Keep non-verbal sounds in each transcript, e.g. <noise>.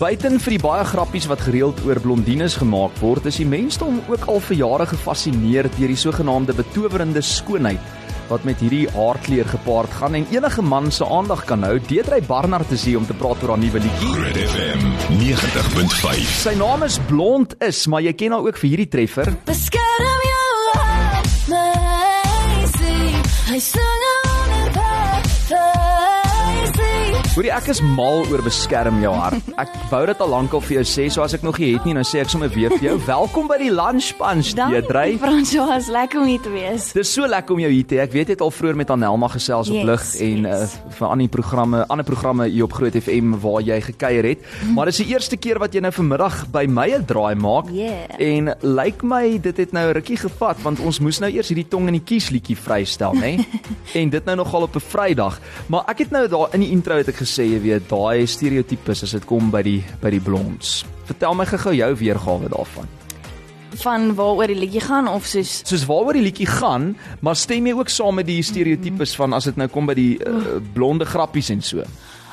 Buiten vir die baie grappies wat gereeld oor blondines gemaak word, is die mensdom ook al vir jare gefassineer deur die sogenaamde betowerende skoonheid wat met hierdie haarkleur gepaard gaan en enige man se aandag kan hou. Deedrey Barnard is hier om te praat oor haar nuwe liedjie. Groot FM 90.5. Sy naam is Blond is, maar jy ken haar ook vir hierdie treffer. Beskerm jou hart, my see. Hy sing Hoorie ek is mal oor beskerm jou hart. Ek wou dit al lank al vir jou sê, so as ek nog nie het nie, nou sê ek sommer weer vir jou. <laughs> Welkom by die Lunch Punch, Deedrey. François, lekker om hier te wees. Dis so lekker om jou hier te hê. Ek weet jy het al vroeër met Anelma gesels op Yes, lig en yes. uh, vir ander programme, ander programme hier op Groot FM waar jy gekuier het. Maar dis die eerste keer wat jy nou vanmiddag by my 'n draai maak. Yeah. En lyk my dit het nou rukkie gevat want ons moes nou eers hierdie tong in die kies liedjie vrystel, nê? <laughs> en dit nou nogal op 'n Vrydag. Maar ek het nou daar in die intro het ek gesê, jy weet, daai stereotypes as dit kom by die by die blonds. Vertel my gou-gou jou weergawe daarvan. Van waaroor die liedjie gaan of soos soos waaroor die liedjie gaan, maar stem jy ook saam met die stereotypes van as dit nou kom by die uh, blonde grappies en so.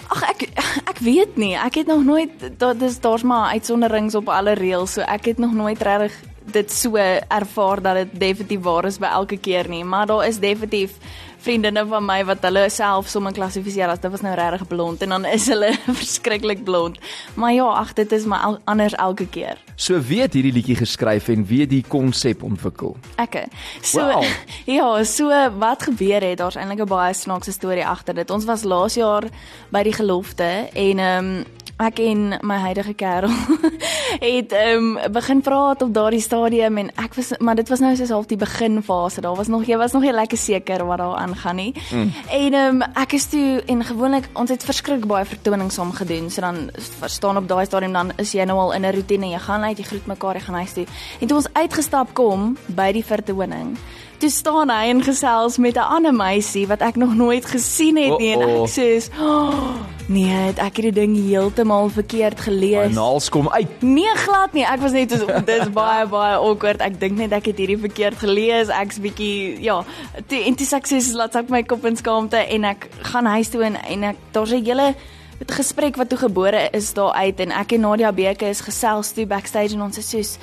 Ag ek ek weet nie. Ek het nog nooit daar dis daar's maar uitsonderings op alle reëls, so ek het nog nooit regtig dit so ervaar dat dit definitief waar is by elke keer nie, maar daar is definitief vriendinne van my wat hulle self sommer klassifiseer as dit was nou regtig blond en dan is hulle <laughs> verskriklik blond. Maar ja, ag dit is maar el anders elke keer. So wie het hierdie liedjie geskryf en wie het die konsep ontwikkel? Ekke. So Wow. <laughs> ja, so wat gebeur het, daar's eintlik 'n baie snaakse storie agter dit. Ons was laas jaar by die gelofte en ehm um, ek en my huidige kerel <laughs> het ehm um, begin praat op daardie stadium en ek was maar dit was nou soos half die beginfase. Daar was nog jy was nog nie lekker seker wat daar aangaan nie. Mm. En ehm um, ek is toe en gewoonlik ons het verskriklik baie vertonings saam gedoen. So dan staan op daai stadium dan is jy nou al in 'n roetine. Jy gaan uit, jy groet mekaar, jy gaan huis toe. En toe ons uitgestap kom by die vertoning, toe staan hy en gesels met 'n ander meisie wat ek nog nooit gesien het nie en Uh-oh. ek sê, oh, "Nee, het ek hierdie ding heeltemal verkeerd My gelees." naels kom uit. Nee, glad nie. Ek was net so dis baie baie awkward. Ek dink net ek het hierdie verkeerd gelees. Ek's bietjie ja, toe, en toe sê ek sê laat ek my kop in skaamte en ek gaan huis toe en en ek daar's 'n hele met gesprek wat toe gebore is daar uit en ek en Nadia Beke is gesels toe backstage en ons is soos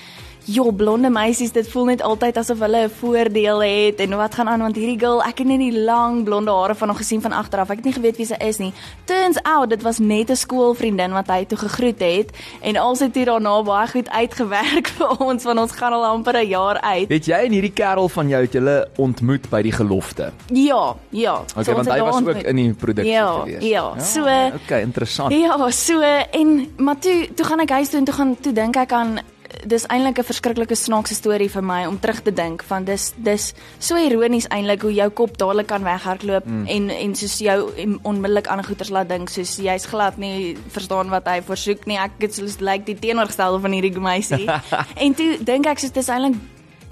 Jo, blonde meisies, dit voel net altyd asof hulle 'n voordeel het en wat gaan aan want hierdie girl, ek het net die lang blonde hare van hom gesien van agter af. Ek het nie geweet wie sy is nie. Turns out dit was net 'n skoolvriendin wat hy toe gegroet het en ons het hier daarna baie goed uitgewerk <laughs> vir ons want ons gaan al amper 'n jaar uit. Het jy en hierdie kerel van jou het julle ontmoet by die gelofte? Ja, ja. Okay, ons want het hy was ook ontmoet. in die produksie Ja, gewees. ja. So Okay, interessant. Ja, so en maar toe toe gaan ek huis toe en toe gaan toe dink ek aan dis eintlik 'n verskriklike snaakse storie vir my om terug te dink van dis dis so ironies eintlik hoe jou kop dadelik kan weghardloop mm. en en soos jou onmiddellik aan goeters laat dink soos jy's glad nie verstaan wat hy versoek nie ek het soos lyk like die teenoorgestelde van hierdie meisie <laughs> en toe dink ek soos dis eintlik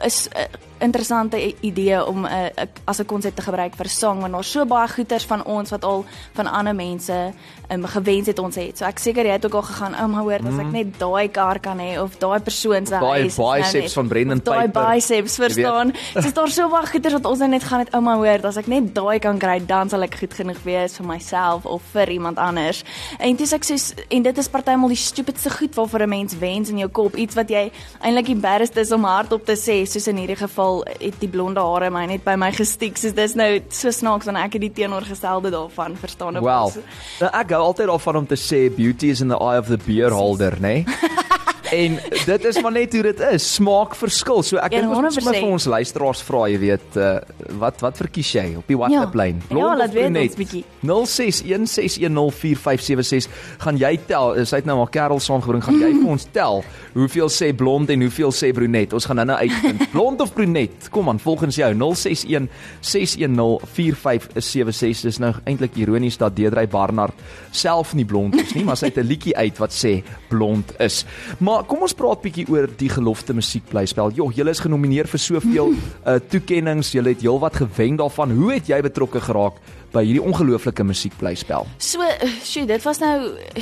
is 'n interessante idee om 'n uh, as 'n konsep te gebruik vir sang want daar's so baie goeters van ons wat al van ander mense um, gewens het ons het. So ek seker jy het ook al gegaan, ouma hoor, as ek net daai kar kan hê of daai persoon se Daai huis. is nou biceps net- van Brendan of Daai Piper. biceps, verstaan? Dis daar so baie goeters wat ons nou net gaan het, ouma hoor, as ek net daai kan kry, dan sal ek goed genoeg wees vir myself of vir iemand anders. En dis ek sê en dit is partymal die stupidste goed waarvoor 'n mens wens in jou kop, iets wat jy eintlik embarrassed is om hardop te sê, soos in hierdie geval het die blonde hare my net by my gestiek. So dis nou so snaaks want ek het die teenoorgestelde daarvan, verstaan ek? Wow. Nou, ek hou altyd daarvan om te sê beauty is in the eye of the beholder, né? Nee? <laughs> en dit is maar net hoe dit is. Smaak verskil. So ek Ja, dink ons moet sommer 100%. vir ons luisteraars vra, jy weet, uh, wat wat verkies jy op die WhatsApp lyn? Ja, laat weet ons bietjie. 0616104576 gaan jy tel. Sy het nou haar kerel saamgebring, gaan jy vir ons tel hoeveel sê blond en hoeveel sê brunet? Ons gaan nou-nou uitvind. <laughs> Blond of brunet? Kom aan, volgens jou 0616104576. Dis nou eintlik ironies dat Deedrey Barnard self nie blond is nie, maar sy het 'n liedjie uit wat sê blond is. Maar kom ons praat bietjie oor die gelofte musiekblyspel. Jogg, julle is genomineer vir soveel <laughs> uh, toekennings. Julle het heelwat gewen daarvan. Hoe het jy betrokke geraak by hierdie ongelooflike musiekblyspel? So, sjoe, dit was nou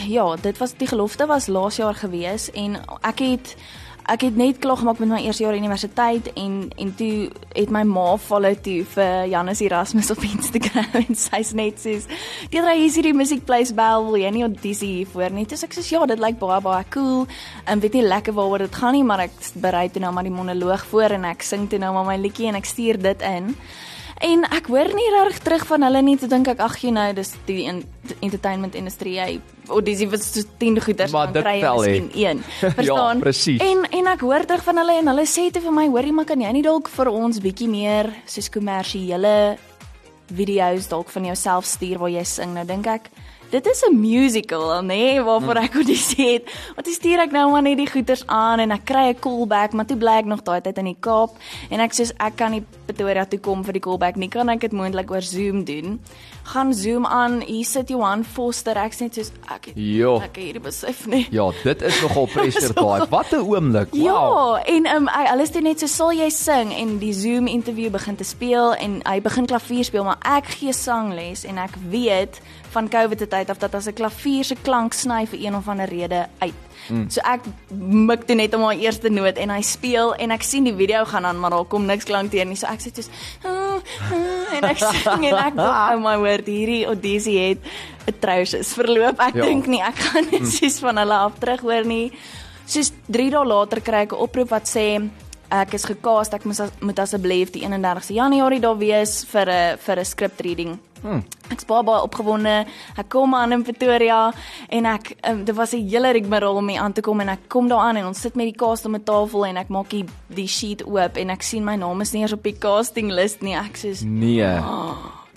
ja, dit was die gelofte was laas jaar gewees en ek het ek het net klaar gemaak met my eerste jaar universiteit en en toe het my ma follow toe vir Janus Erasmus op Instagram <laughs> en sy's net soos "Deedra, hier is hierdie musiekplaas bel, wil jy nie audisie hiervoor nie?" Dis ek sê ja, dit lyk baie baie cool. Ek weet nie lekker waaroor dit gaan nie, maar ek berei toe nou maar die monoloog voor en ek sing toe nou maar my liedjie en ek stuur dit in. En ek hoor nie reg terug van hulle nie, toe dink ek ag jy nou, dis die en, entertainment industrie, jy audisie vir so 10 goeders dit kry miskien een. <laughs> Verstaan? Ja, presies. En en ek hoor terug van hulle en hulle sê toe vir my, hoorie maar kan jy nie dalk vir ons bietjie meer soos kommersiële video's dalk van jouself stuur waar jy sing. Nou dink ek Dit is 'n musical, nê, nee, waarvoor ek audisie het. Want ek stuur ek nou maar net die goeters aan en ek kry 'n callback, maar toe bly ek nog daai tyd in die Kaap en ek sê ek kan nie Pretoria toe kom vir die callback nie. Kan ek dit moontlik oor Zoom doen? Gaan Zoom aan. Hier sit Johan Foster. Ek sê net soos ek het Jo. ek het hierdie besef nie. Ja, dit is nogal <laughs> pressure daai. Wat 'n oomblik. Wow. Ja, en um, hy hulle sê net so sal jy sing en die Zoom interview begin te speel en hy begin klavier speel, maar ek gee sangles en ek weet van COVID se tyd af dat as 'n klavier se klank sny vir een of ander rede uit. Mm. So ek mik toe net om haar eerste noot en hy speel en ek sien die video gaan aan maar daar kom niks klank teen nie. So ek sê soos "Ah, ah," en ek <laughs> sing en ek dink oh my word hierdie audisie het atrocious verloop. Ek Ja. dink nie ek gaan net soos van hulle af terug hoor nie. Soos 3 dae later kry ek 'n oproep wat sê ek is gecast, ek moet as, moet asseblief die 31ste Januarie daar wees vir 'n vir 'n script reading. Hmm. Ek's baie baie opgewonde. Ek kom aan in Pretoria en ek um, dit was 'n hele rigmarole om hier aan te kom en ek kom daar aan en ons sit met die cast om 'n tafel en ek maak die, die sheet oop en ek sien my naam is nie eens op die casting list nie. Ek sê Nee.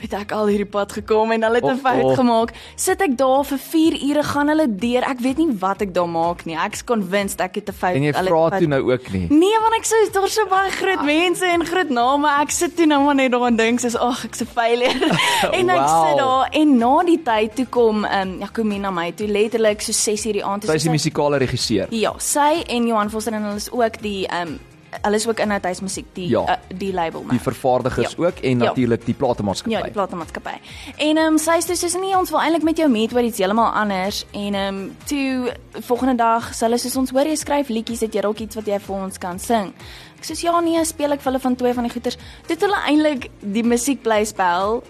Het ek al hierdie pad gekom en hulle het 'n Oh, fout oh. gemaak. Sit ek daar vir 4 ure gaan hulle deur. Ek weet nie wat ek daar maak nie. Ek's convinced ek het 'n fout. En jy vra toe nou ook nie. Nee, want ek sê daar's so baie groot mense en groot name. Ek sit toe nou maar net daar en dink soos ag, ek's 'n failure. <laughs> <laughs> en ek Wow. sit daar en na die tyd toe kom ehm um, Jacomie na my toe letterlik so 6 uur die aand. Sy is die musikale regisseur. Ja, sy en Johan Vossen en hulle is ook die ehm um, hulle is ook in Outhuis Musiek die Ja. uh, die label. Die vervaardigers Ja. ook en Ja. natuurlik die platemaatskappy. Ja, die platemaatskappy. En ehm um, sy sê soos nee, ons wil eintlik met jou meet oor iets heeltemal anders en ehm um, toe volgende dag sê hulle soos ons hoor jy skryf liedjies, het jy dalk iets wat jy vir ons kan sing. Ek sê ja nee, speel ek vir hulle van twee van die goeters. Dit hulle eintlik die musiek bly spel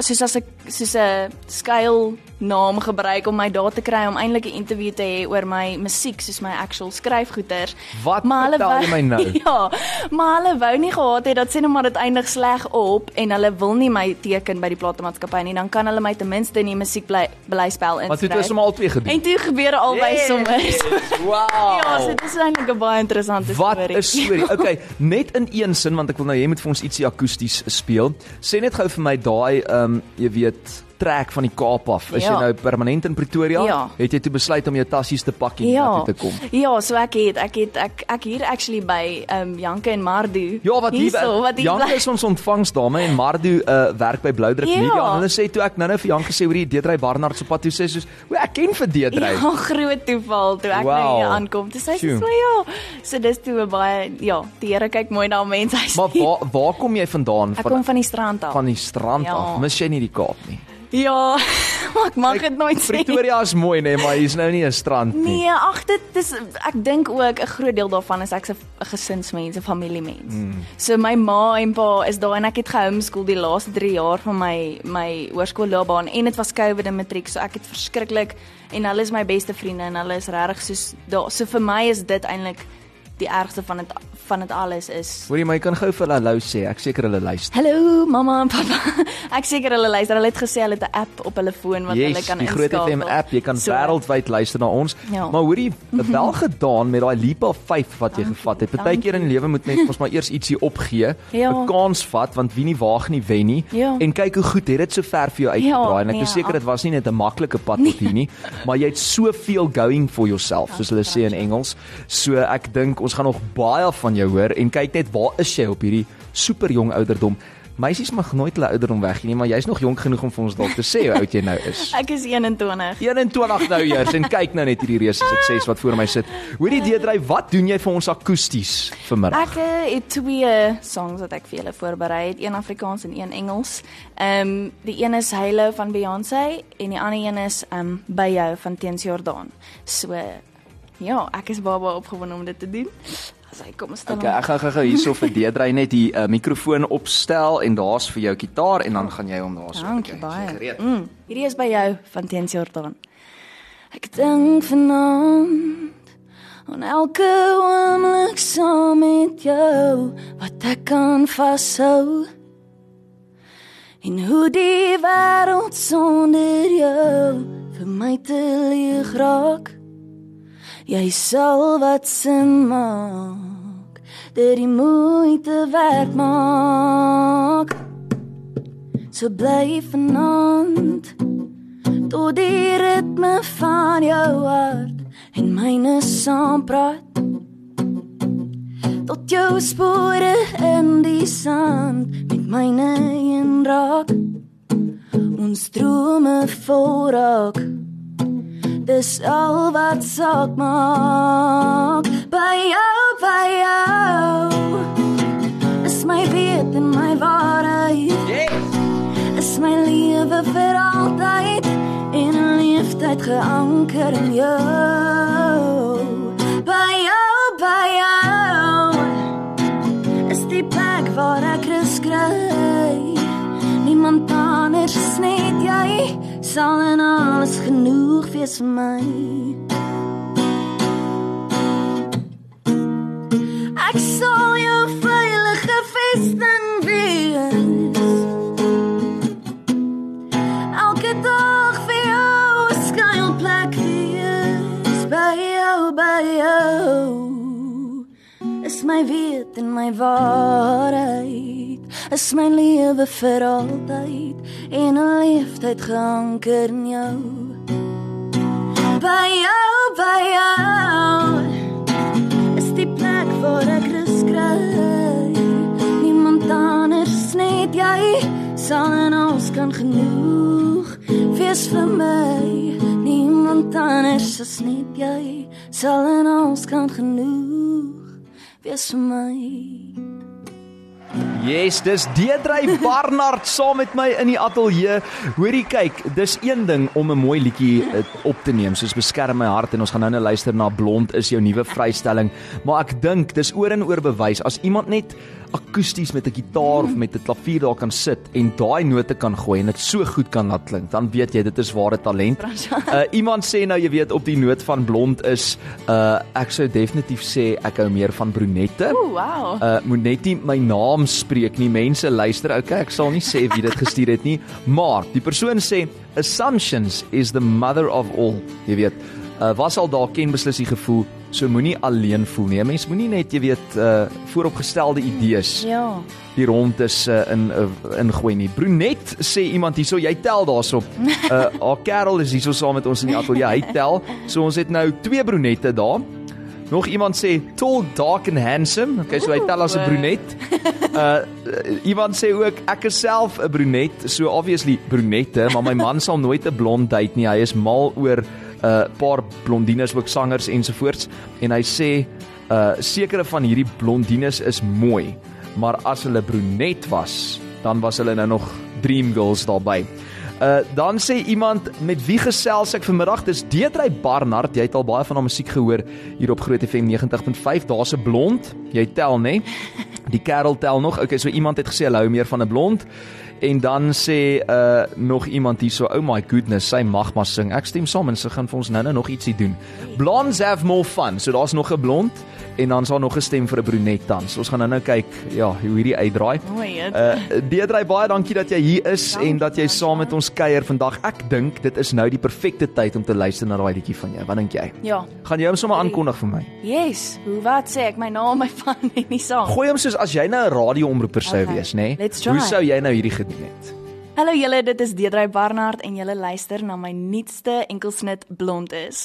soos as ek soos 'n skuil naam gebruik om my daar te kry om eintlik 'n interview te hê oor my musiek soos my actual skryfgoeters. Wat hulle vertel wou- my nou? <laughs> Ja, maar hulle wou nie gehad het dat sê nou maar dit eindig sleg op en hulle wil nie my teken by die platemaatskappy nie, dan kan hulle my ten minste in die musiek bly bly spel in. Want dit is om al twee gedoen. En toe gebeur albei Yes! sommer. <laughs> Wow. Ja, so dit is eintlik 'n baie interessante Wat storie. 'n storie. <laughs> Okay, net in een sin want ek wil nou jy moet vir ons ietsie akoesties speel. Sê net gou vir my daai ehm um, jy weet it trek van die Kaap af. Is Ja. jy nou permanent in Pretoria? Ja. Het jy toe besluit om jou tassies te pak en Ja. hiernatoe te kom? Ja, so ek het ek het ek ek hier actually by ehm um, Janke en Mardu. Ja, wat hier Hierso, wat hier Janke is ons ontvangsdame en Mardu uh, werk by Bloudruk Ja. Media. En hulle sê toe ek nou-nou vir Janke sê oor die Deedrey Barnard se pad toe sê soos, "O, ek ken vir Deedrey." Ja, groot toeval toe ek Wow. nou hier aankom. Sjoe. sê so ja. So dis toe 'n baie ja, die Here kyk mooi na mense. Maar waar waar kom jy vandaan Ek van kom van die strand af. van die strand Ja. af? Mis jy nie die Kaap nie? Ja, <laughs> maar ek mag dit nooit sê. Pretoria is mooi nê, maar hier's nou nie 'n strand nie. Nee, ag dit dis ek dink ook 'n groot deel daarvan is ek 'n gesinsmens, 'n familiemens. Mm. So my ma en pa is daar en ek het gehomeschool die laaste 3 jaar van my my hoërskoolloopbaan en dit was COVID en matriek, so ek het verskriklik en hulle is my beste vriende en hulle is regtig soos daar. So vir my is dit eintlik die ergste van dit van dit alles is Hoorie, maar jy kan gou vir hulle hallo sê. Ek seker hulle luister. Hallo mamma en pappa. <laughs> Ek seker hulle luister. Hulle het gesê hulle het 'n app op hulle foon wat hulle Yes, kan die Groot inskakel. FM app, jy kan So, wêreldwyd luister na ons. Ja. Maar hoorie, <laughs> wel gedaan met daai leap of faith wat jy gevat het. Partykeer in die lewe moet mens mos maar eers ietsie opgee, Ja. 'n kans vat want wie nie waag nie wen nie. Ja. En kyk hoe goed het dit so ver vir jou uitgedraai. en ek nee, is seker ag. dit was nie net 'n maklike pad tot hier nie, maar jy het soveel going for yourself, soos hulle sê in Engels. So ek dink ons gaan nog baie van jou hoor en kyk net waar is jy op hierdie super jong ouderdom. Meisies mag nooit hulle ouderdom weggee nie, maar jy's nog jonk genoeg om vir ons dalk te sê hoe oud jy nou is. <laughs> Ek is 21. 21 nou eers en kyk nou net hierdie reuse sukses wat voor my sit. Hoorie Deedrey, wat doen jy vir ons akoesties vanmiddag? Ek uh, het twee songs wat ek vir julle voorberei het, een Afrikaans en een Engels. Ehm um, die een is Halo van Beyoncé en die ander een is ehm um, By jou van Teens Jordaan. So Ja, ek is baie opgewonde om dit te doen. As hy kom staan. Okay, ek gaan gou-gou hierso <laughs> vir Deedrey net die uh, mikrofoon opstel en daar's vir jou gitaar en dan gaan jy hom daarso. Dankie Okay, baie. gereed. Mm, hierdie is by jou van Teens Jordaan. Ek dink vanaand aan elke oomblik saam met jou wat ek kan vashou. En hoe die wêreld sonder jou vir my te leeg raak. Jy sal wat sin maak, dit die moeite werd maak. So bly vanaand tot die ritme van jou hart en myne saam praat. Tot jou spore in die sand met myne een raak. Ons drome voorraak. Dis al wat saak maak by jou, by jou. Is my weet en my waarheid Yes. is my lewe vir altyd en 'n leeftyd geanker in jou. By jou, by jou is die plek waar ek rus kry. Niemand anders is net jy, sal en alles genoeg wees vir my. Ek sal jou veilige vesting wees. Elke dag vir jou skuilplek wees by jou by jou is my weet en my waarheid is my lewe vir altyd en 'n leeftyd geanker in jou. By jou by jou is die plek waar ek rus kry. Niemand anders net jy sal en ons kan genoeg wees vir my. Niemand anders as net jy sal en ons kan genoeg wees vir my Yes, dis Deedrey Barnard saam met my in die ateljee. Hoorie kyk, dis een ding om 'n mooi liedjie eh, op te neem, soos Beskerm my hart en ons gaan nou nou luister na Blond is jou nuwe vrystelling, maar ek dink dis oor en oor bewys as iemand net akoesties met 'n gitaar of met 'n klavier daar kan sit en daai note kan gooi en dit so goed kan laat klink, dan weet jy dit is ware talent. Uh iemand sê nou jy weet op die noot van Blond is uh ek sou definitief sê ek hou meer van brunette. o wow Uh moet net nie my naam spreek nie. Mense luister. Okay, ek sal nie sê wie dit gestuur het nie, maar die persoon sê assumptions is the mother of all. Jy weet, uh was al daar ken beslis die gevoel so moenie alleen voel nie. 'n Mens moenie net jy weet uh vooropgestelde idees ja hier rond is uh, in uh, ingooi nie. Brunet sê iemand hierso, jy tel daarso. <laughs> Uh haar kerel is hierso saam met ons in die ateljee. Hy tel. So ons het nou twee brunette daar. Nog iemand sê tall, dark and handsome. Okay, so hy tel as 'n brunet. Uh <laughs> iemand sê ook ek is self 'n brunet, so obviously brunette, maar my man sal nooit 'n blond date nie. Hy is mal oor 'n uh, paar blondines ook sangers ensovoorts en hy sê uh sekere van hierdie blondines is mooi, maar as hulle brunet was, dan was hulle nou nog dream girls daarbey. Uh dan sê iemand met wie gesels ek vanmiddag? Dis Deedrey Barnard. Jy het al baie van haar musiek gehoor hier op Groot FM 90.5. Daar's 'n blond. Jy tel, nê? <laughs> Die kerel tel nog. Okay, so iemand het gesê hulle hou meer van 'n blond. En dan sê uh nog iemand hierso, oh my goodness, sy mag maar sing. Ek stem saam en sy gaan vir ons nou-nou nog ietsie doen. Blondes have more fun. So daar's nog 'n blond en dan is daar nog 'n stem vir 'n brunet dan. So ons gaan nou-nou kyk ja, hoe hierdie uitdraai. mooi Uh Deedrey baie dankie dat jy hier is Dankie, en dat jy saam met ons kuier vandag. Ek dink dit is nou die perfekte tyd om te luister na daai liedjie van jou. Wat dink jy? ja Gaan jy hom sommer aankondig vir my? yes hoe wat sê ek my naam my <laughs> van en nie saam Gooi hom soos as jy nou 'n radioomroeper sou Okay, wees, nê? try. Hoe sou jy nou hierdie gedoen het? Hallo julle, dit is Deedrey Barnard en julle luister na my nuutste enkelsnit Blond is.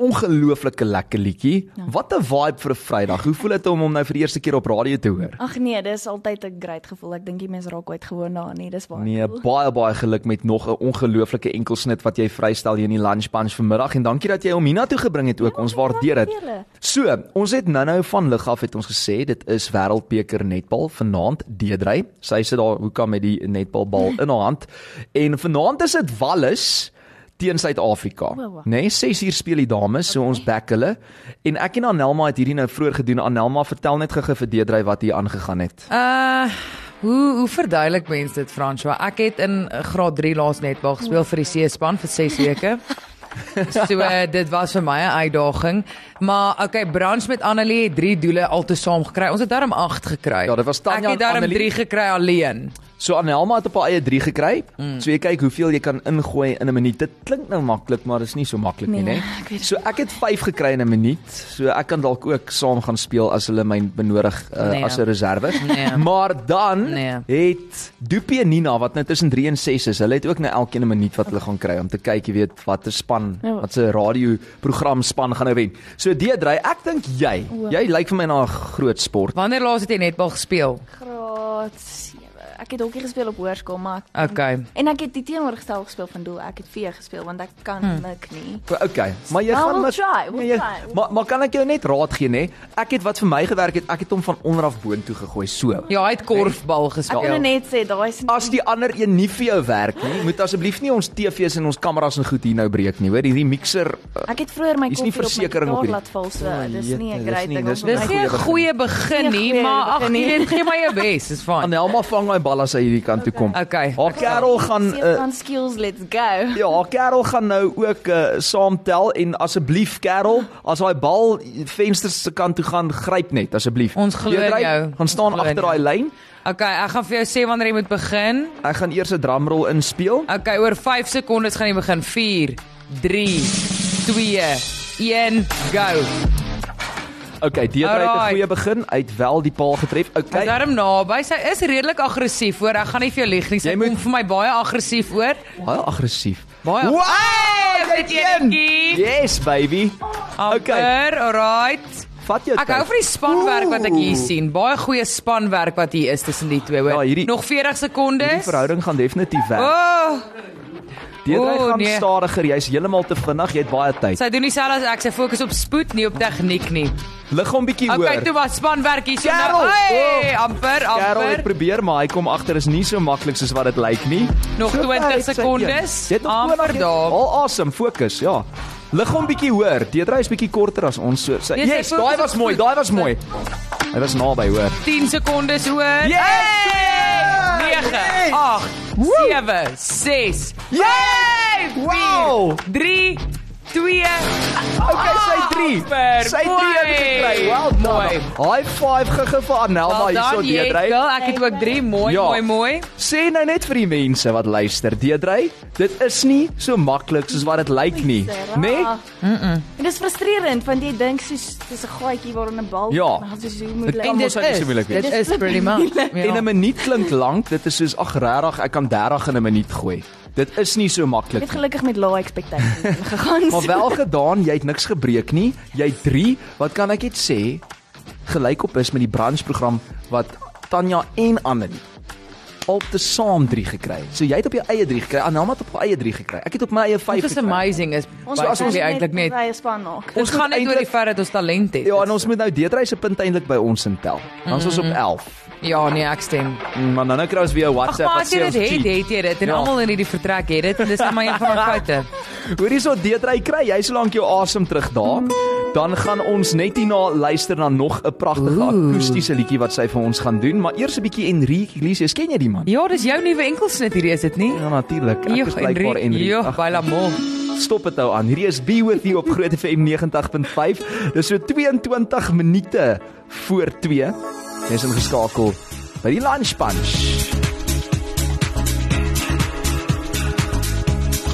Ongelooflike lekker liedjie. Wat 'n vibe vir 'n Vrydag. Hoe voel dit om hom nou vir die eerste keer op radio te hoor? Ag nee, dis altyd 'n great gevoel. Ek dink die mense raak ooit gewoon daaraan nie. Dis baie. Nee, cool. baie baie geluk met nog 'n ongelooflike enkelsnit wat jy vrystel hier in die lunch bunch vanmiddag en dankie dat jy hom hiernatoe gebring het ook. Ons waardeer dit. So, ons het nou-nou van lig af het ons gesê dit is Wêreldbeker netbal vanaand Deedrey. Sy sit daar hoeka met die netbalbal <laughs> in haar hand. En vanaand is dit Wallis teen Suid-Afrika. O, wow. Nê, nee, 6 uur speel die dames, so ons back hulle. En ek en Anelma het hierdie nou vroeër gedoen. Anelma, vertel net gou-gou vir Deedrey wat hier aangegaan het. Uh hoe hoe verduidelik mense dit François? Ek het in graad 3 laas netbal gespeel vir die C-span vir 6 weke. <laughs> so uh, dit was vir my 'n uitdaging. Maar okay, brunch met Annelie het 3 doele altesaam gekry. Ons het darm 8 gekry. Ja, dit was Tanya Ek het en darm Annelie. 3 gekry alleen. So Anelma het op haar eie 3 gekry. Mm. So jy kyk hoeveel jy kan ingooi in 'n minuut. Dit klink nou maklik, maar dit is nie so maklik nie, Nee, né? ek weet So ek het 5 gekry in 'n minuut. So ek kan dalk ook saam gaan speel as hulle my benodig uh, Nee. as 'n reserve. Nee. Maar dan Nee. het Doopie en Nina wat nou tussen 3 en 6 is, hulle het ook nou elkeen 'n minuut wat hulle gaan kry om te kyk, jy weet, watter span, Ja. wat se radioprogram span gaan nou wen. So Deedrey, ek dink jy, jy lyk vir my na 'n groot sport. Wanneer laas het jy netbal gespeel? Graad 7. Ek het hokkie gespeel op hoërskool, maar ek, Okay. en ek het die teenoorgestel gespeel van doel. Ek het vee gespeel want ek kan hmm. nik nie. Okay, maar jy Well, gaan we'll met- try, we'll Nee, jy- try. Maar maar kan ek jou net raad gee nê? Ek het wat vir my gewerk het, ek het hom van onder af boontoe gegooi so. Ja, hy het korfbal Ek gespeel. wil net sê daai is As die ander een nie vir jou werk nie, moet asseblief nie ons TV's en ons kameras en goed hier nou breek nie, hoor? Hierdie mixer uh, Ek het vroeër my Hier's nie koffie op my versekering op gitaar hierdie- laat val so. O, Dis jete, nie 'n dis great nie- ding dis om nie Dis vir nie my 'n goeie begin Dis nie maar ag nee, nie. dit gee my jou bes, dis fyn. Anelma vang daai bal as hy hierdie kant toe kom. Okay. Haar kerel gaan Sewe uh, van skills, let's go. Ja, haar kerel gaan nou ook uh, saamtel en asseblief kerel, as daai bal vensters se kant toe gaan, gryp net asseblief. Ons glo jou. Gaan staan agter daai lyn. Okay, ek gaan vir jou sê wanneer jy moet begin. Ek gaan eers 'n drumroll inspeel. Okay, oor 5 sekondes gaan jy begin. 4 3 2 1 go. Okay, Deedrey het 'n goeie begin. Het wel die paal getref. Hy's Okay. darm naby. Sy is redelik aggressief, hoor. Ek gaan nie vir jou lieg nie. Sy moet- kom vir my baie aggressief, hoor. Baie aggressief. Baie. Wow, dit dit een. Yes, baby. Okay, alright. Vat jou Ek hou tyd. van die spanwerk wat ek hier sien. Baie goeie spanwerk wat hier is tussen die twee, hoor. Ja, hierdie- Nog 40 Die sekondes. verhouding gaan definitief werk. Oh, Deedrey oh, gaan nee. stadiger. Jy's heeltemal te vinnig. Jy het baie tyd. sy doen dieselfde as ek. Sy fokus op spoed, nie op tegniek nie. Lig hom bietjie hoor. Okay, toe was spanwerk hier Kerel! nou. Hey, Oh. amper, Karel het amper. probeer, maar hy kom agter is nie so maklik soos wat dit lyk nie. Nog So 20 ver het sy sekondes. het nog Amper 20 daar. Al awesome, fokus, ja. Lig hom bietjie hoor. Deedrey is bietjie korter as ons so. Sy, yes, fokus daai was mooi, daai was mooi. Hy was naby hoor. 10 sekondes hoor. Yes! Hey! 9 Yes! 8 7 6 Yay! Wow! 3 2 Okay, sy 3. Super, Sy 3 mooi. het gekry. Well done. Mooi. High five gege vir Anelma hierso Deedrey. girl. Ek het ook 3 mooi, Ja. mooi, mooi. Sê nou net vir die mense wat luister, Deedrey, dit is nie so maklik soos wat dit lyk nie, né? Nee? En dis frustrerend want jy dink soos dis 'n gaatjie waarin 'n bal Ja. maar dis so Dit moeilik. kan mos nie so moeilik. Dit is pretty much. En 'n minuut klink lank, dit is soos ag regtig, ek kan 30 in 'n minuut gooi. Dit is nie so maklik het nie. gelukkig met low expectations <laughs> gegaan. Maar wel gedaan, jy het niks gebreek nie. Jy 3, wat kan ek net sê, gelyk op is met die branchprogram wat Tanya en Annelie al te saam 3 gekry. So jy het op jou eie 3 gekry. Anelma het op haar eie 3 gekry. Ek het op my eie 5 Dit is gekry. amazing is. ons Ons as ons eintlik net. baie span maak. Ons gaan net oor die feit dat ons talent het. Ja, en ons moet nou Deedrey se punt eintlik by ons intel. Dan is ons op 11. Ja, nee, ek stem. Mm, Maar dan nou kry ons weer 'n WhatsApp maar wat sê ons het, cheat. het jy dit en Ja. almal in hierdie vertrek het dit en dis net maar een van my feite. <laughs> Hoorie so Deedrey kry jy solank jou asem terug daar. Dan gaan ons net hierna luister na nog 'n pragtige akoestiese liedjie wat sy vir ons gaan doen, maar eers 'n bietjie Enrique Iglesias. Ken jy die man? Ja, dis jou nuwe enkelsnit hierdie is dit nie? Ja natuurlik. Ek is blykbaar Enrique. Jo, Ag, baie mo. Stop dit nou aan. Hierdie is Be With You op Groot FM 90.5. Dis so 22 minute voor 2. Jy's ingeskakel by die Lunch Punch.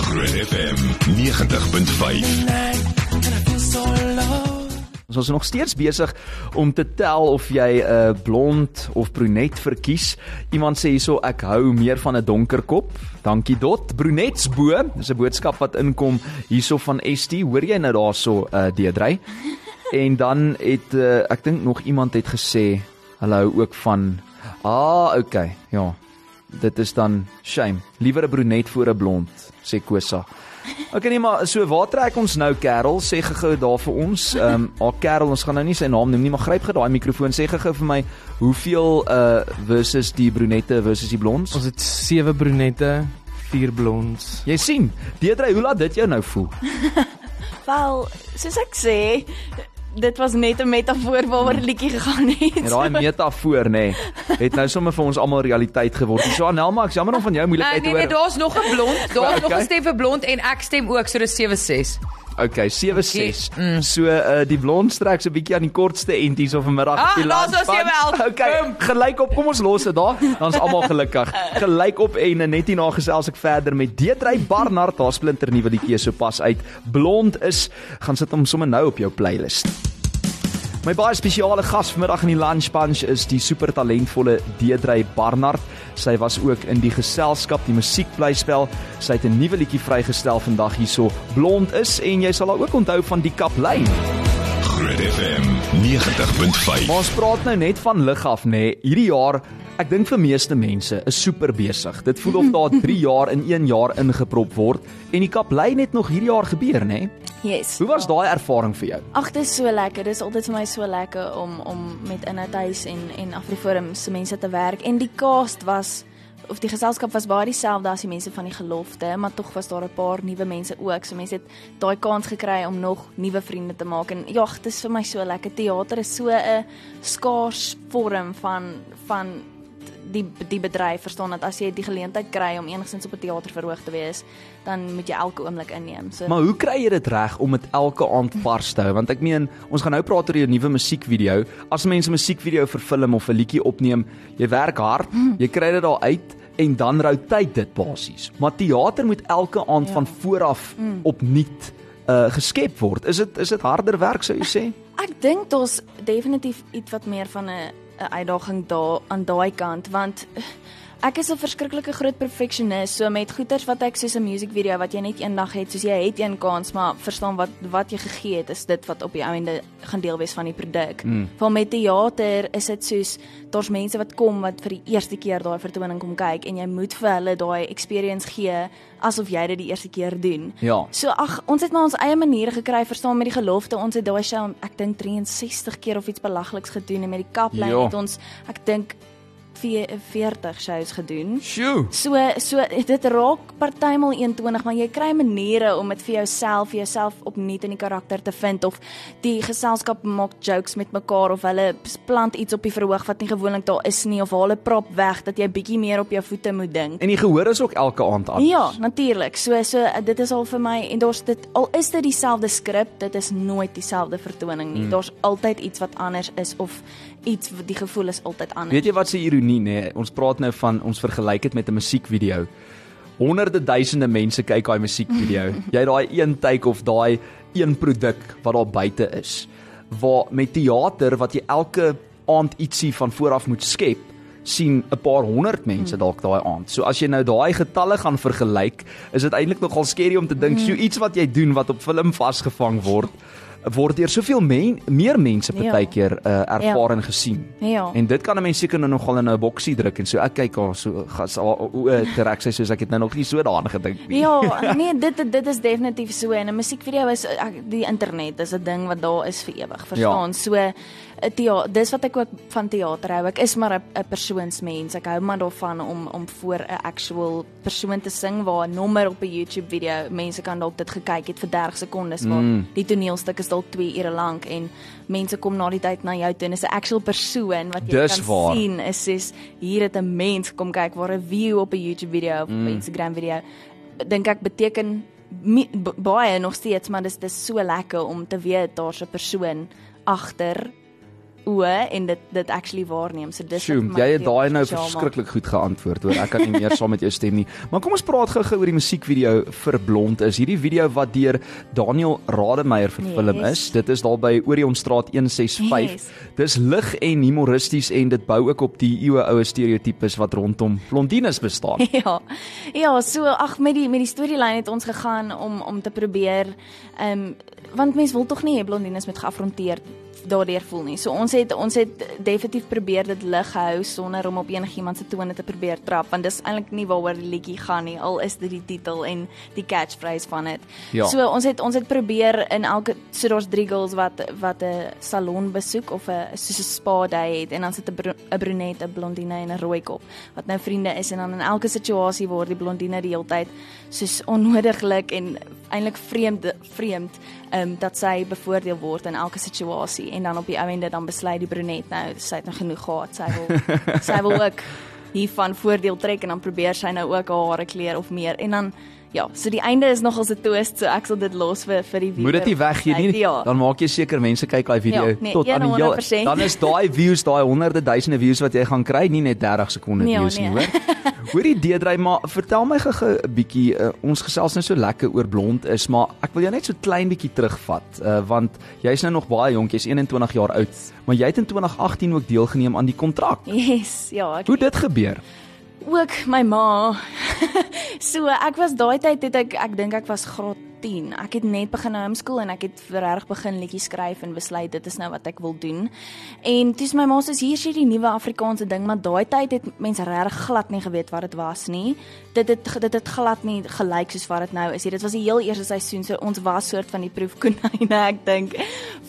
Groot FM 90.5. Ons is nog steeds besig om te tel of jy 'n uh, blond of brunet verkies. Iemand sê hierso ek hou meer van 'n donker kop. Dankie Dot. Brunets bo. Dis 'n boodskap wat inkom hierso van ST. Hoor jy nou daarso uh Deedrey? <laughs> En dan het uh, ek dink nog iemand het gesê hulle hou ook van Ah, okay. Ja. Dit is dan shame. Liewer 'n brunet voor 'n blond, sê Kosa. Okay nee maar so waar trek ons nou Karel sê gou daar vir ons ehm um, <laughs> haar Karel ons gaan nou nie sy naam noem nie maar gryp gou daai mikrofoon sê gou vir my hoeveel uh versus die brunette versus die blonds Ons het sewe brunette, vier blonds. Jy sien, Deidre, hoe laat dit jou nou voel? <laughs> Wel, soos ek sê, dit was net 'n metafoor waaroor die liedjie gegaan het. En daai <laughs> metafoor nê, nee, het nou sommer vir ons almal realiteit geword. So Anelma, ek jammer om van jou Nee, moeilikheid te nee, nee, hoor. daar's nog 'n blond. Daar's <laughs> nog Okay. 'n stem vir blond en ek stem ook, so dis 76. Okay, 76. Mm. So uh die blond strek so 'n bietjie aan die kortste enties of vanmiddag Ah, die daar's ons lunchpan. jawel. Okay, Boom. gelyk op. Kom ons los dit daar. Dan's almal gelukkig. <laughs> Gelyk op en net hierna gesels ek verder met Deedrey Barnard. Haar splinter nuwe liedjie is sopas uit. Blond is gaan sit hom sommer nou op jou playlist. My baie spesiale gas vanmiddag in die Lunch Bunch is die super talentvolle Deedrey Barnard. Sy was ook in die geselskap die musiekblyspel. Sy het 'n nuwe liedjie vrygestel vandag hierso. Blond is en jy sal haar ook onthou van die kaplyn. Groot FM 90.5. Maar ons praat nou net van lig af nê. Nee. Hierdie jaar, ek dink vir meeste mense is super besig. Dit voel of daar <laughs> 3 jaar in 1 jaar ingeprop word en die kaplyn het nog hierdie jaar gebeur nê. Nee. Yes. Hoe was daai ervaring vir jou? Ag, dit is so lekker. Dit is altyd vir my so lekker om om met Inhoud Huis en en Afriforum se mense te werk en die cast was of die geselskap was baie dieselfde as die mense van die gelofte, maar tog was daar 'n paar nuwe mense ook. So mense het daai kans gekry om nog nuwe vriende te maak en ja, dit is vir my so lekker. Teater is so 'n skaars vorm van van die die bedryf verstaan dat as jy die geleentheid kry om enigstens op 'n teater verhoog te wees, dan moet jy elke oomblik inneem. So Maar hoe kry jy dit reg om dit elke aand vars te hou? Want ek meen, ons gaan nou praat oor jou nuwe musiekvideo. As mense musiekvideo vir film of 'n liedjie opneem, jy werk hard, jy kry dit daar uit en dan rotate dit basies. Maar teater moet elke aand ja. van vooraf mm. opnuut uh geskep word. Is dit is dit harder werk sou jy sê? Ek dink daar's definitief iets wat meer van 'n 'n uitdaging daar aan daai kant want ek is 'n verskriklike groot perfeksionis so met goeters wat ek soos 'n musiekvideo wat jy net eendag het soos jy het een kans maar verstaan wat wat jy gegee het is dit wat op die einde gaan deel wees van die produk. Mm. Van met teater is dit soos daar's mense wat kom wat vir die eerste keer daai vertoning kom kyk en jy moet vir hulle daai experience gee asof jy dit die eerste keer doen. Ja. So ag, ons het maar ons eie maniere gekry, verstaan met die gelofte. Ons het daai show ek dink 63 keer of iets belagliks gedoen en met die kaplyn het ons ek dink 40 shows gedoen. Sjoe. So so dit raak partymal 120, maar jy kry maniere om dit vir jouself, vir jouself opnuut in die karakter te vind of die geselskap maak jokes met mekaar of hulle plant iets op die verhoog wat nie gewoonlik daar is nie of 'n prop weg dat jy bietjie meer op jou voete moet dink. En die gehoor is ook elke aand anders. Ja, natuurlik. So so dit is al vir my en daar's dit al is dit dieselfde skrip, dit is nooit dieselfde vertoning nie. Mm. Daar's altyd iets wat anders is of iets wat die gevoel is altyd anders. Weet jy wat se ironie nê? Nee? Ons praat nou van ons vergelyk dit met 'n musiekvideo. Honderde duisende mense kyk daai musiekvideo. <laughs> jy het daai een take of daai een produk wat daar buite is. Waar met teater wat jy elke aand ietsie van vooraf moet skep, sien 'n paar honderd mense dalk daai aand. So as jy nou daai getalle gaan vergelyk, is dit eintlik nogal skerry om te dink so iets wat jy doen wat op film vasgevang word word deur soveel men, meer mense Ja. partykeer uh, ervaar en gesien. Ja. En dit kan 'n mens seker nou nogal in 'n boksie druk en so ek kyk haar so gas hoe trek sy soos ek het nou nog nie so daaraan gedink nie. Ja, <laughs> nee, dit dit is definitief so en 'n musiekvideo is ek, die internet is 'n ding wat daar is vir ewig. Verstaan? Ja. So teater, dis wat ek ook van teater hou. Ek is maar 'n persoonsmens. Ek hou maar daarvan om om voor 'n actual persoon te sing waar 'n nommer op 'n YouTube video, mense kan dalk dit gekyk het vir 30 sekondes waar mm. die toneelstuk is dalk 2 ure lank en mense kom na die tyd na jou toe en is 'n actual persoon wat jy Dis kan waar. sien is soos hier het 'n mens kom kyk waar 'n view op 'n YouTube video of mm. 'n Instagram video dink ek beteken b- baie nog steeds maar dis dis so lekker om te weet daar's 'n persoon agter oë en dit dit actually waarneem. So dis my jy het daai nou verskriklik goed geantwoord hoor. Ek kan nie meer saam met jou stem nie. Maar kom ons praat gou-gou oor die musiekvideo vir Blond is. Hierdie video wat deur Daniel Rademeier verfilm Yes. is. Dit is daar by Orionstraat 165. Yes. Dis lig en humoristies en dit bou ook op die eeue oue stereotypes wat rondom blondines bestaan. <laughs> Ja. Ja, so ag met die met die storielyn het ons gegaan om om te probeer ehm um, want mense wil tog nie hê blondines moet geafronteer daardeur voel nie. So ons het ons het definitief probeer dit lig hou sonder om op enigiemand se tone te probeer trap want dis eintlik nie waaroor die liedjie gaan nie. Al is dit die titel en die catchphrase van dit. Ja. So ons het ons het probeer in elke so daar's drie girls wat wat 'n salon besoek of 'n soos 'n spa day het en dan sit 'n br 'n brunet, 'n blondine en 'n rooi kop wat nou vriende is en dan in elke situasie word die blondine die hele tyd soos onnodiglik en eintlik vreemd vreemd ehm um, dat sy bevoordeel word in elke situasie en dan op die ou ende dan besluit die brunet nou sy het nou genoeg gehad. Sy wil <laughs> sy wil ook hiervan voordeel trek en dan probeer sy nou ook haar hare kleur of meer. En dan ja so die einde is nogals 'n toast so ek sal dit los vir vir die Moet dit nie weggee nie. ja. Dan maak jy seker mense kyk daai video Ja, nee, tot aan die heel 100%. dan is daai views, daai honderde duisende views wat jy gaan kry, nie net 30 sekondes Nee, views nee. nie, hoor. <laughs> Hoorie Deedrey, maar vertel my gou 'n bietjie, uh, ons gesels nou so lekker oor blond is, maar ek wil jou net so klein bietjie terugvat, uh, want jy's nou nog baie jonk, jy's 21 jaar oud, maar jy het in 2018 ook deelgeneem aan die kontrak. yes ja ek Hoe dit gebeur? ook my ma. So ek was daai tyd het ek ek dink ek was graad 10. Ek het net begin homeschool en ek het reg begin liedjies skryf en besluit dit is nou wat ek wil doen. En toe is my ma sê hier is hierdie nuwe Afrikaanse ding, maar daai tyd het mense regtig glad nie geweet wat dit was nie. Dit het dit het glad nie gelyk soos wat dit nou is. nie. Dit was die heel eerste seisoen, so ons was soort van die proefkonyne, ek dink,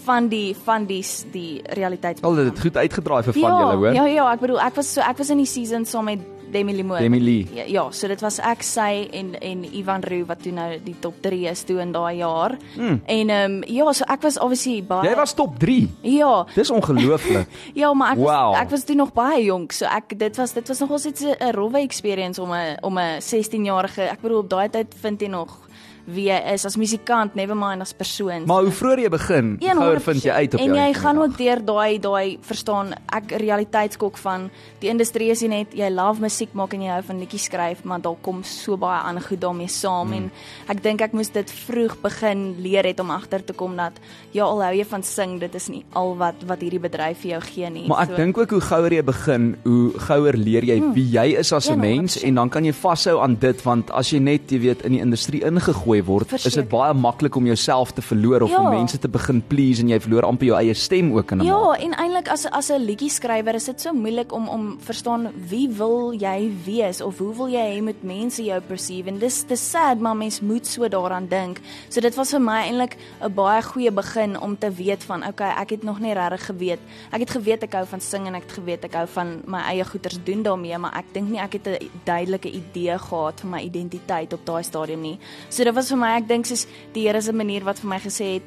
van die van die die realiteit. Al dit het goed uitgedraai vir van julle, hoor. Ja, ja, ek bedoel ek was so ek was in die season saam met Demi Limon. Demi Lee. Ja, ja, so dit was ek, sy en en Ivan Roo wat toe nou die top 3 is toe in daai jaar. Hmm. En ehm um, ja, so ek was obviously baie Jy was top 3. Ja. Dis ongelooflik. <laughs> Ja, maar ek Wow. was ek was toe nog baie jonk, so ek dit was dit was nogal iets 'n 'n rowwe experience om 'n om 'n 16-jarige, ek bedoel op daai tyd vind jy nog wie jy is as musikant, never mind as persoon. Maar hoe vroeër jy begin, gouer vind jy uit op En jou jy eie gaan ook deur daai daai verstaan ek realiteitskok van die industrie is nie net jy love musiek maak en jy hou van liedjies skryf, maar daar kom so baie ander goed daarmee saam Hmm. en ek dink ek moes dit vroeg begin leer het om agter te kom dat ja, al hou jy van sing, dit is nie al wat wat hierdie bedryf vir jou gee nie. Maar ek dink ook hoe gouer jy begin, hoe gouer leer jy wie jy is as 'n Hmm. Ja, mens 100%. en dan kan jy vashou aan dit want as jy net jy weet in die industrie ingegooi word, is dit Verseker. baie maklik om jouself te verloor of Ja. om mense te begin please en jy verloor amper jou eie stem ook in 'n Ja, mate. en eintlik as as 'n liedjie skrywer is dit so moeilik om om verstaan wie wil jy wees of hoe wil jy hê moet mense jou perceive en dis dis sad maar mens moet so daaraan dink. So dit was vir my eintlik 'n baie goeie begin om te weet van okay, ek het nog nie regtig geweet. Ek het geweet ek hou van sing en ek het geweet ek hou van my eie goeters doen daarmee, maar ek dink nie ek het 'n duidelike idee gehad van my identiteit op daai stadium nie. So dit was vir my ek dink soos die Here se manier wat vir my gesê het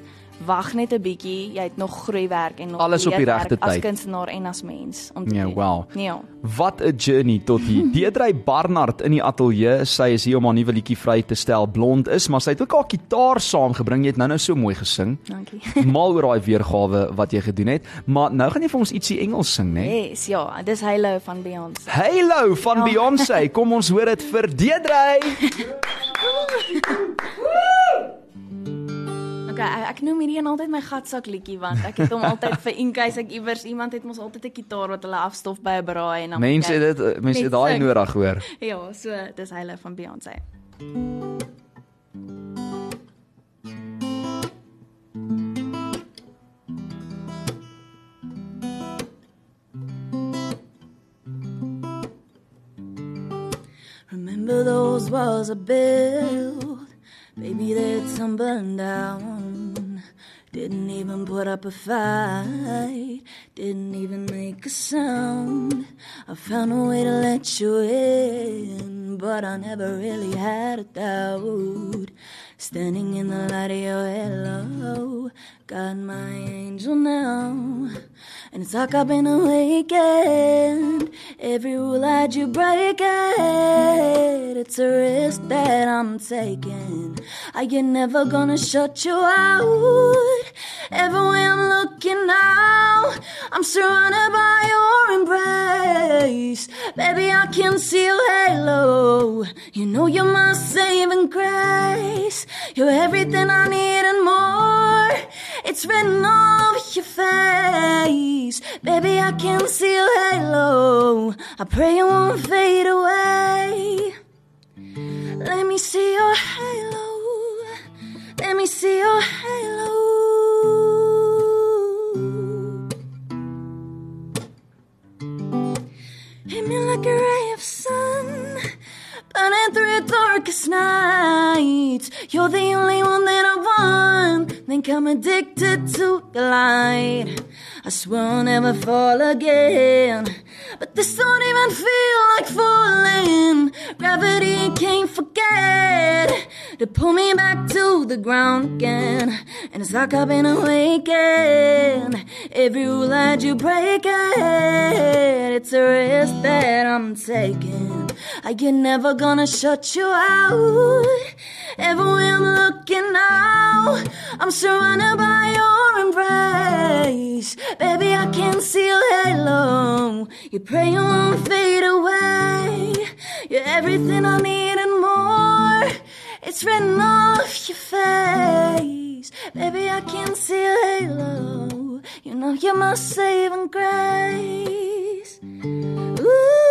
Wag net 'n bietjie, jy het nog groeiwerk en nog Alles op die regte as tyd. kunstenaar en as mens om te Ja, doen. wow. Ja. Wat 'n journey tot hier. <laughs> Deedrey Barnard in die ateljee, sy is hier om haar nuwe liedjie vry te stel. Blond is, maar sy het ook haar gitaar saamgebring. Jy het nou-nou so mooi gesing. Dankie. <laughs> Mal oor daai weergawe wat jy gedoen het, maar nou gaan jy vir ons ietsie Engels sing, né? Nee? Yes, ja, dis Halo van Beyoncé. Halo van Ja. Beyoncé. <laughs> Kom ons hoor dit vir Deedrey. Okay, ek, ek noem hierdie een altyd my gatsak liedjie want ek het hom altyd vir in case ek iewers iemand het mos altyd 'n gitaar wat hulle afstof by 'n braai en dan Mense het dit mense het daai nodig hoor. Ja, so dis Halo van Beyoncé. Remember those walls I built? Baby, they're tumbling down. Didn't even put up a fight, didn't even make a sound. I found a way to let you in, but I never really had a doubt. Standing in the light of your halo, got my angel now. And it's like I've been awakened. Every rule that you break it, it's a risk that I'm taking. I you never gonna shut you out? Everywhere I'm looking now, I'm surrounded by your embrace. Baby, I can see your halo. You know you're my saving grace. You're everything I need and more. It's written off your face. Baby, I can see your halo. I pray it won't fade away. Let me see your halo. Let me see your halo. Hit me like a Darkest night, you're the only one that I want. Think I'm addicted to the light. I swear I'll never fall again. But this don't even feel like falling. Gravity can't forget to pull me back to the ground again. And it's like I've been awakened. Every rule that you break it, it's a risk that I'm taking. I you're never gonna shut you out. Everywhere I'm looking now, I'm surrounded by your embrace. Baby, I can see your halo. You pray you won't fade away. You're everything I need and more. It's written off your face. Baby, I can see your halo. You know you're my saving grace. Ooh,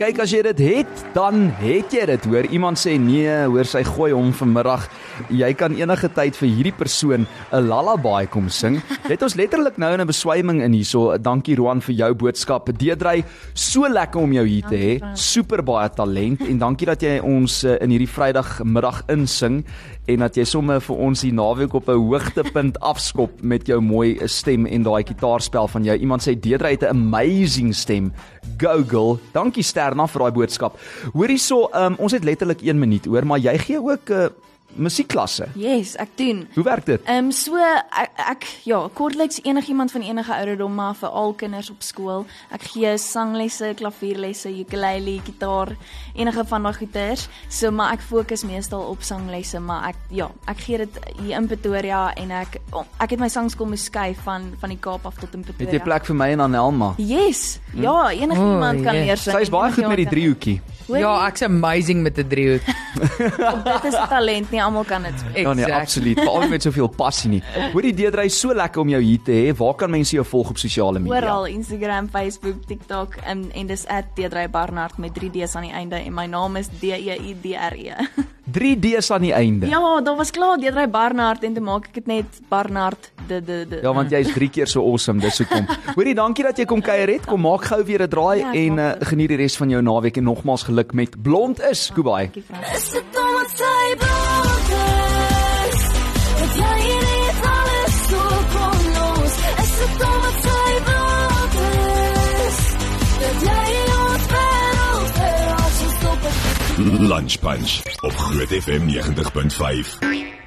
Kyk as jy dit het, dan het jy dit. Hoor iemand sê nee, hoor sy gooi hom vanmiddag. Jy kan enige tyd vir hierdie persoon 'n lullaby kom sing. Dit ons letterlik nou in 'n beswyming in hierso. Dankie Roan vir jou boodskap. Deedrey, so lekker om jou hier te hê. Super baie talent en dankie dat jy ons eh, in hierdie Vrydagmiddag insing en dat jy sommer vir ons die naweek op 'n hoogtepunt <laughs> afskop met jou mooi stem en daai kitaarspel van jou. Iemand sê Deedrey het 'n amazing stem. Google. Dankie Sterna vir daai boodskap. Hoor hierso, um, ons het letterlik 1 minuut oor, maar jy gee ook 'n uh, musiekklasse. Yes, ek doen. Hoe werk dit? Ehm um, so ek, ek ja, kortliks enigiemand van enige ouderdom maar vir al kinders op skool. Ek gee sanglesse, klavierlesse, ukulele, gitaar, enige van daai goeters. So maar ek fokus meestal op sanglesse, maar ek ja, ek gee dit hier in Pretoria en ek oh, ek het my sangskool moes skuif van van die Kaap af tot in Het Pretoria. jy plek vir my en Anelma? Yes. Ja, enigiemand O, kan yes. leer sing. Sy is baie goed met die driehoekie. Ja, ek's amazing met 'n driehoek. <laughs> dit is 'n talent, nie almal kan dit speel. Ja nee, Exact. absoluut. Veral met soveel passie nie. <laughs> Hoor die Deedrey so lekker om jou hier te hê. Waar kan mense jou volg op sosiale media? Oral Instagram, Facebook, TikTok en en dis @deedrey_barnard met 3 D's aan die einde en my naam is D E I D R E. <laughs> 3 D's aan die einde. ja, daar was klaar Deedrey Barnard en toe maak ek dit net Barnard de de de. Ja, want jy's 3 keer so awesome, dis hoekom. Hoorie, dankie dat jy kom kuier het. Kom maak gou weer 'n draai Ja, en uh, geniet die res van jou naweek en nogmaals geluk met Blond is. Goodbye. Dankie, Frans. Es het om wat sy blokes Het jy weet alles so konlos Es het om wat sy blokes Dat jy ons wereld ver as ons op Lunch Punch op Groot FM 90.5.